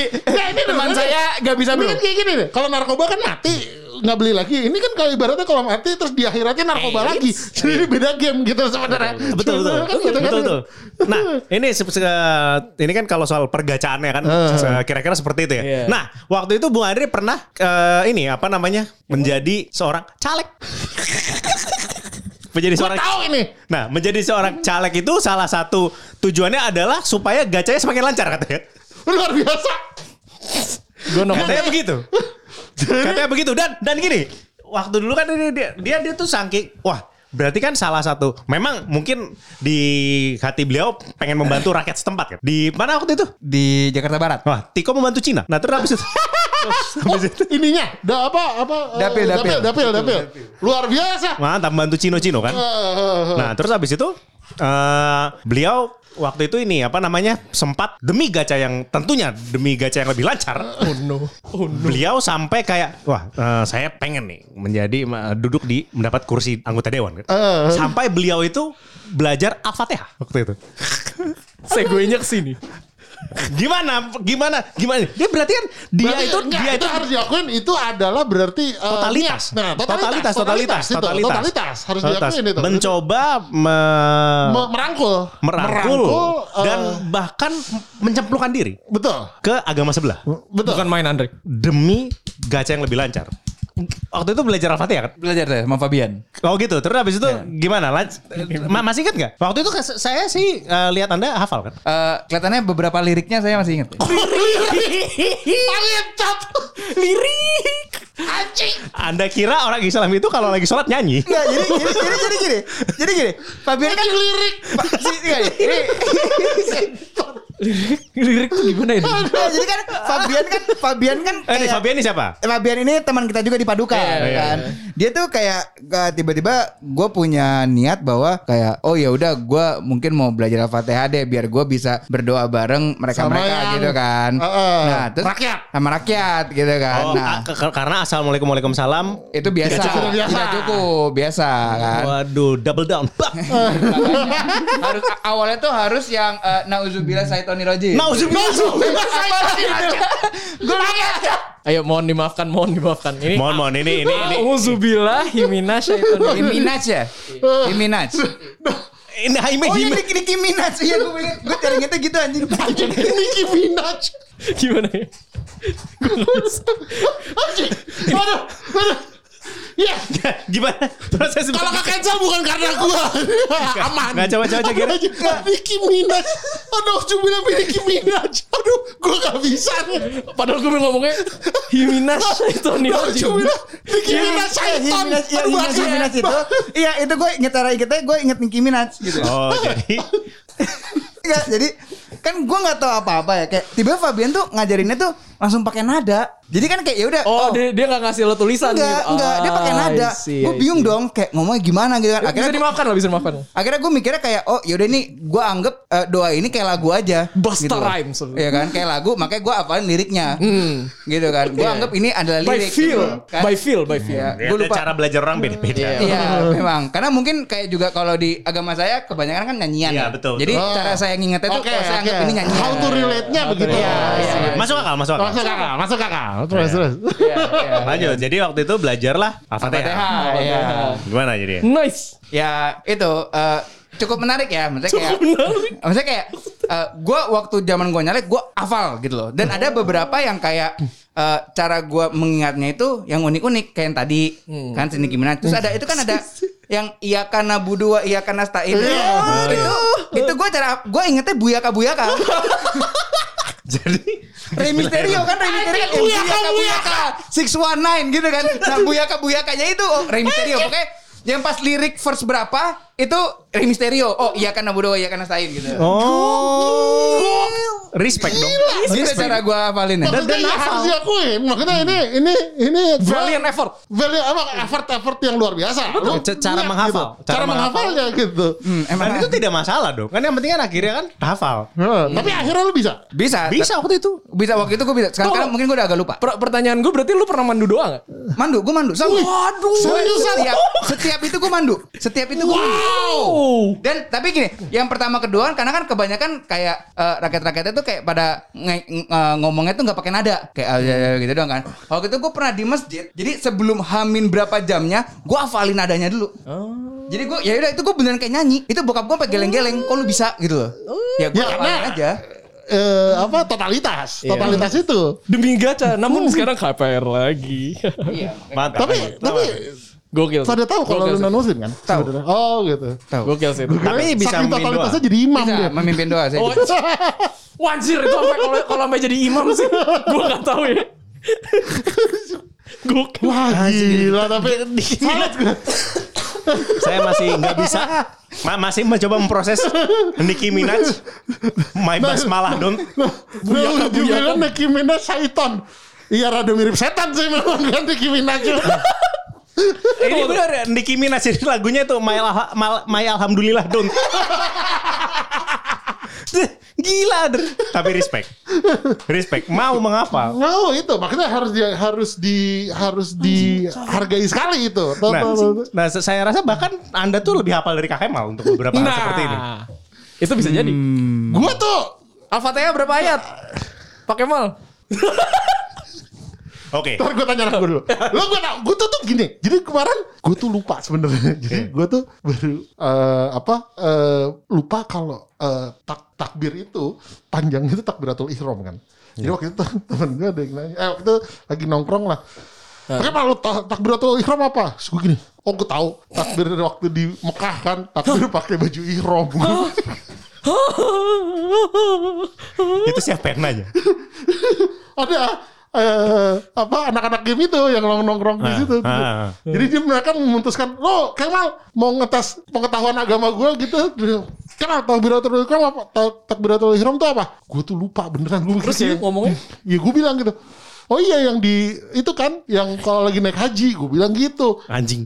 teman saya nggak bisa Ini bro. kayak gini deh. Kalau narkoba kan mati nggak beli lagi. Ini kan kalau ibaratnya kalau mati terus di akhiratnya narkoba lagi. Jadi ini beda game gitu sebenarnya. betul betul Kan gitu kan. betul betul nah ini se- se- ini kan kalau soal pergacaannya kan se- kira-kira seperti itu ya Iya. nah waktu itu Bung Andri pernah eh, ini apa namanya menjadi seorang caleg menjadi seorang tahu ini. nah menjadi seorang caleg itu salah satu tujuannya adalah supaya gacanya semakin lancar katanya Luar biasa. Gue katanya begitu katanya begitu dan dan gini waktu dulu kan dia dia dia, dia tuh saking wah berarti kan salah satu memang mungkin di hati beliau pengen membantu rakyat setempat kan di mana waktu itu Di Jakarta Barat. wah Tiko membantu Cina nah terus habis itu habis itu Ininya, da apa apa eh, Dapil, dapil. dapil, dapil. Luar biasa. mantap membantu Cino-Cino kan Eh, nah terus habis itu eh beliau waktu itu ini apa namanya sempat demi gacha yang tentunya demi gacha yang lebih lancar Oh no. Oh no. beliau sampai kayak wah eh, saya pengen nih menjadi eh, duduk di mendapat kursi anggota dewan kan. Eh. sampai beliau itu belajar al-fatihah waktu itu Seguenya ke sini. Gimana gimana gimana dia berarti kan dia Berarti itu enggak, dia itu, itu harus diakuin itu adalah berarti eh, totalitas. Nah, totalitas, totalitas, totalitas, itu, totalitas. totalitas harus Totalitas. diakuin itu. Mencoba me- Me- merangkul, merangkul, eh, dan bahkan mencemplungkan diri betul, ke agama sebelah betul. Bukan main Andre. demi gacha yang lebih lancar. Waktu itu belajar al-fatihah kan? Belajar deh sama Fabian. Oh gitu. Terus habis itu gimana? Lanj- Ma- masih ingat nggak? Waktu itu saya sih eh, lihat anda hafal kan? Eh, kelihatannya beberapa liriknya saya masih ingat. Lirik, Lirik. anjing. Anda kira orang Islam itu kalau lagi sholat nyanyi? Enggak, jadi gini, jadi jadi gini. Jadi gini, Fabian kan lirik. Pa- si- enggak, ini Lirik, lirik tuh gimana ini? Nah, jadi kan Fabian kan Fabian kan Eh, kayak- Fabian ini siapa? Fabian ini teman kita juga di Paduka Iya, iya, kan. Dia tuh kayak uh, tiba-tiba gue punya niat bahwa kayak oh ya udah gue mungkin mau belajar Al-Fatihah deh biar gue bisa berdoa bareng mereka Sama mereka yang- gitu kan. Heeh. nah, terus Rakyat. sama rakyat gitu kan. Oh, nah, karena assalamualaikum waalaikumsalam. itu biasa. Tidak cukup, biasa. Tidak cukup, biasa kan. Waduh, double down. Harus awalnya tuh harus yang uh, nauzubillah syaitoni rajim. Nauzubillah. Gue Ayo mohon dimaafkan, mohon dimaafkan. Ini Mohon mohon ini ini ini Auzubillah himina syaitan. Minaj ya? Minaj. ini Haime Oh Hime. Nicki, Nicki Minaj. Iya gue. Gue cari ingetnya gitu anjing. Nicki Minaj. Gimana ya? Anjing. Waduh, waduh. Iya. Gimana? Proses Kalau ke cancel bukan karena gua. Aman. Nggak, coba, coba, coba, Gir. Nicki Minaj. Aduh, cuma bilang Nicki Minaj. Aduh, gua gak bisa. Padahal gue ngomongnya Himinas itu nih. Aduh, cuma bilang Nicki Minaj syaitan. Minaj, iya, Aduh, Minaj, Minaj itu. Iya, itu gue inget cara ingetnya gue inget Nicki Minaj gitu. Oh, jadi Enggak, jadi kan gue nggak tahu apa-apa ya kayak tiba Fabian tuh ngajarinnya tuh langsung pakai nada. Jadi kan kayak ya udah Oh, dia dia nggak ngasih lo tulisan enggak, gitu. enggak, dia pakai Ah, nada. Gue bingung see. dong kayak ngomongnya gimana gitu kan. Bisa Akhirnya dimakan lah, bisa dimakan. akhirnya gue mikirnya kayak oh yaudah ini gue anggap eh, doa ini kayak lagu aja Busta gitu. rhymes. Iya kan kayak lagu makanya gue apalin liriknya gitu kan gue anggap ini adalah By lirik feel, gitu, kan. by feel, by feel. Iya, ya, gue lupa cara belajar orang beda-beda. Iya. Iya memang karena mungkin kayak juga kalau di agama saya kebanyakan kan nyanyian Iya, ya. betul, Jadi betul. cara saya ngingetnya tuh Oke, kalau saya oke. anggap ini nyanyian. How to relate-nya begitu. Iya, iya, iya. Masuk akal, masuk akal. Masuk akal, masuk akal. Terus, terus. Iya, iya. Lanjut. Jadi waktu itu belajarlah Al-Fatihah. Al-Fatihah, iya. Gimana jadi? Nice. Ya itu eh, cukup menarik ya. Maksudnya kayak, maksudnya kayak gue waktu zaman gue nyalek gue hafal gitu loh. Dan ada beberapa yang kayak eh, cara gue mengingatnya itu yang unik-unik kayak yang tadi kan sini gimana. Terus ada itu kan ada yang iya karena budua iya karena stain itu itu gue cara gue ingetnya buyaka buyaka Jadi Rey Mysterio kan Rey Mysterio kan yang buyaka buyaka 619 gitu kan. Nah buyaka buyakanya itu oh, Rey Mysterio. Pokoknya yang pas lirik verse berapa itu Rey Mysterio oh iya karena budua iya karena stain gitu Oh. Respect dong. Gitu cara gue hafalin ya. Maksudnya ya harus diakuin. Maksudnya ini ini ini Valiant effort. value apa effort effort yang luar biasa. Lu cara niat menghafal. gitu. Cara Cara, menghafalnya gitu. Hmm, emang Dan itu tidak masalah dong. Kan yang penting kan akhirnya kan hafal. Nah, Tapi akhirnya lu bisa. bisa Bisa waktu itu. bisa waktu itu gue bisa sekarang, sekarang mungkin gue udah agak lupa Per- pertanyaan gue berarti lu pernah mandu doa gak? mandu gue mandu sama Waduh. seriusan setiap, setiap itu gue mandu setiap itu gue mandu Oh. Dan tapi gini, yang pertama kedua karena kan kebanyakan kayak eh, rakyat-rakyatnya tuh kayak pada nge- nge- ngomongnya tuh nggak pakai nada, kayak ya, gitu doang kan. Waktu itu gue pernah di masjid, jadi sebelum hamin berapa jamnya, gue hafalin nadanya dulu. Jadi gue ya udah itu gue beneran kayak nyanyi. Itu bokap gue pakai geleng-geleng, kok lu bisa gitu loh. Ya gue Ya, hafalin karena- aja. Eh, apa totalitas, totalitas itu. Demi gacha, namun sekarang KPR lagi. Iya. Mantap. Tapi tapi Gokil. pada tahu kalau Gokil lu non muslim kan? Tahu. Oh gitu. Tahu. Gokil sih. itu. Tapi bisa Saking memimpin totalitasnya doa. jadi imam Bisa dia. memimpin doa sih. Oh, Wanjir itu sampai kalau kalau sampai jadi imam sih. Gue gak tahu ya. Gokil. Wah gila tapi salut gue. Saya masih nggak bisa. Ma- masih mencoba memproses Nicki Minaj. My basmalah dong. Buyaka buyaka Nicki Minaj syaiton. Iya rada mirip setan sih memang kan Nicki Minaj. Ini benar ya, Nicki Minaj jadi lagunya tuh My, Alha- My Alhamdulillah Don't. Gila, Der. tapi respect. Respect, mau menghafal. No itu makanya harus di harus di harus dihargai sekali itu. Nah, nah, saya rasa bahkan Anda tuh lebih hafal dari Kak Kemal untuk beberapa hal Nah, seperti ini. itu bisa jadi. Gua tuh Al-Fatihah berapa ayat? Pakai mal. Oke. Ntar gue tanya gue dulu. Lo gue tau, gue tuh tuh gini. Jadi kemarin gue tuh lupa sebenarnya. Jadi gue tuh baru eh, apa eh, lupa kalau eh, tak takbir itu panjang itu takbiratul ihram kan. Jadi waktu itu temen gue ada yang nanya. Eh waktu itu lagi nongkrong lah. Pakai malu takbiratul ihram apa? Terus gue gini. Oh gue tahu takbir waktu di Mekah kan takbir pakai baju ihram. Itu siapa yang nanya? ada eh, apa anak-anak game itu yang nongkrong di Ah, situ. ah. Jadi dia mereka memutuskan, lo Kemal mau ngetes pengetahuan agama gue gitu. Kemal takbiratul ihram apa? Ta- Takbiratul ihram itu apa? Gue tuh lupa beneran gue Terus dia ngomongnya? Ya gue bilang gitu. Oh iya yang di itu kan yang kalau lagi naik haji gue bilang gitu. Anjing.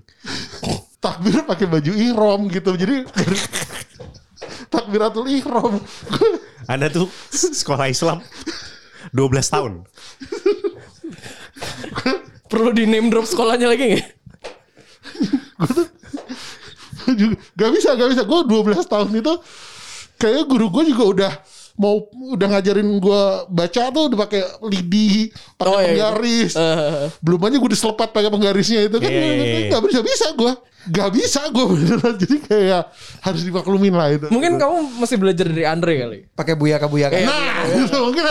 Takbir pakai baju ihram gitu. Jadi takbiratul ihram. Anda tuh sekolah Islam 12 tahun. Perlu di name drop sekolahnya lagi nggak? juga gak bisa gak bisa gue 12 tahun itu kayaknya guru gue juga udah mau udah ngajarin gue baca tuh udah pakai lidi pakai Oh, iya, iya. penggaris Eh, belum aja gue diselepet pakai penggarisnya itu kan Iya, iya, iya. gak bisa bisa gue gak bisa gue beneran jadi kayak harus dimaklumin lah itu mungkin kamu masih belajar dari Andre kali. Pakai buyaka buyaka. Iya. nah itu mungkin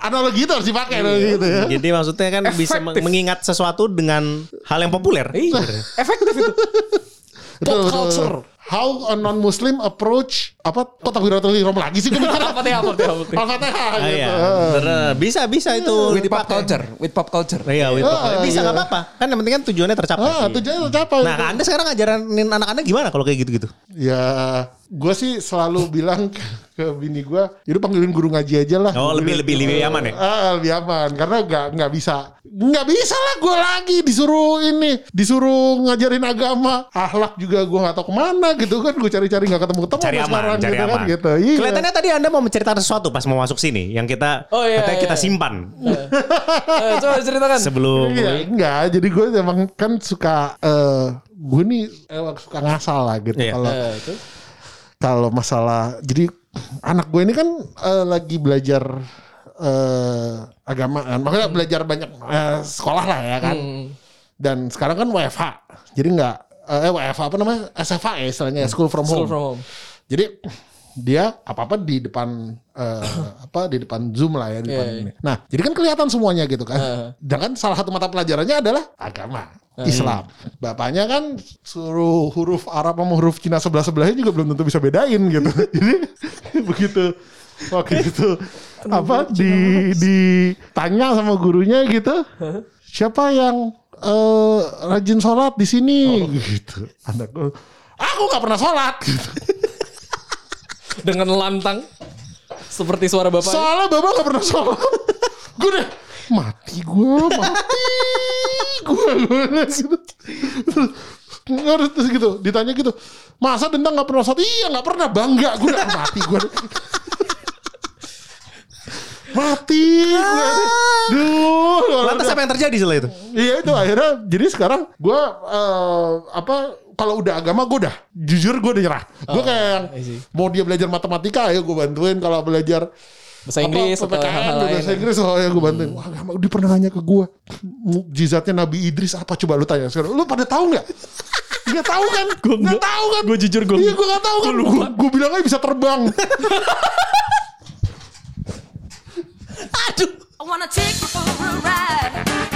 analogi itu harus dipakai analogi gitu ya. Jadi maksudnya kan bisa Efektif. meng- mengingat sesuatu dengan hal yang populer. Iya. Efektif itu. Pop culture. betul. How a non-Muslim approach apa kok takbiratul ihram lagi sih gue mikir Al-Fatihah, Al-Fatihah, Al-Fatihah. Al-Fatihah Ah, gitu. iya. Bener. Bisa bisa itu With pop culture, with pop culture. Iya, with pop culture. Ah, bisa iya. nggak apa-apa. Kan yang penting kan tujuannya tercapai. Ah, tujuannya tercapai. Nah, Anda sekarang ngajarin anak-anak gimana kalau kayak gitu-gitu? Ya, gue sih selalu bilang ke, ke bini gue, itu panggilin guru ngaji aja lah. Oh, lebih lebih lebih aman ya? Ah, lebih aman karena nggak nggak bisa nggak bisa lah gue lagi disuruh ini disuruh ngajarin agama akhlak juga gue nggak tahu ke mana gitu kan gue cari-cari nggak ketemu ketemu Cari aman, sekarang cari gitu aman. kan gitu iya. Kelihatannya tadi Anda mau menceritakan sesuatu pas mau masuk sini yang kita Oh, iya, katanya iya. kita simpan Eh, coba ceritakan. sebelum Iya, enggak. Jadi gue emang kan suka eh gue nih eh, suka ngasal lah gitu. Iya. Kalau terus? Kalau masalah jadi anak gue ini kan eh, lagi belajar eh agama kan. Makanya belajar banyak eh, sekolah lah ya kan. Hmm. Dan sekarang kan WFH. Jadi enggak eh WFH apa namanya? SFH ya istilahnya School from School Home. from home. Jadi dia apa-apa di depan eh, apa di depan Zoom lah ya di depan Iya, ini. Nah, jadi kan kelihatan semuanya gitu kan. Heeh. Dan kan salah satu mata pelajarannya adalah agama. Islam. Bapaknya kan suruh huruf Arab sama huruf Cina sebelah-sebelahnya juga belum tentu bisa bedain gitu. Jadi begitu waktu itu apa di ditanya sama gurunya gitu. Siapa yang eh, rajin sholat di sini gitu. Anak gue, aku nggak pernah sholat gitu. Dengan lantang. Seperti suara bapak. Soalnya bapak gak pernah sholat. gue deh mati gue, mati gue, gue gitu. Terus terus gitu, ditanya gitu, masa dendang gak pernah sholat? Iya gak pernah, bangga gue udah mati gue. mati gue. Duh. Lantas apa yang terjadi setelah itu? Iya itu akhirnya jadi sekarang gue eh, apa kalau udah agama gue udah jujur gue udah nyerah. gue kayak yang mau dia belajar matematika ayo gue bantuin kalau belajar Bahasa Inggris apa, atau hal-hal lain. bahasa Inggris oh ya gue bantuin. Wah agama dia pernah nanya ke gue mukjizatnya Nabi Idris apa coba lu tanya sekarang. Lu pada tahu nggak? Gak tahu kan? Gue nggak tahu kan? Gue jujur gue. Iya gue nggak tahu kan? Gue gue bilang aja bisa terbang. I wanna take you for a ride.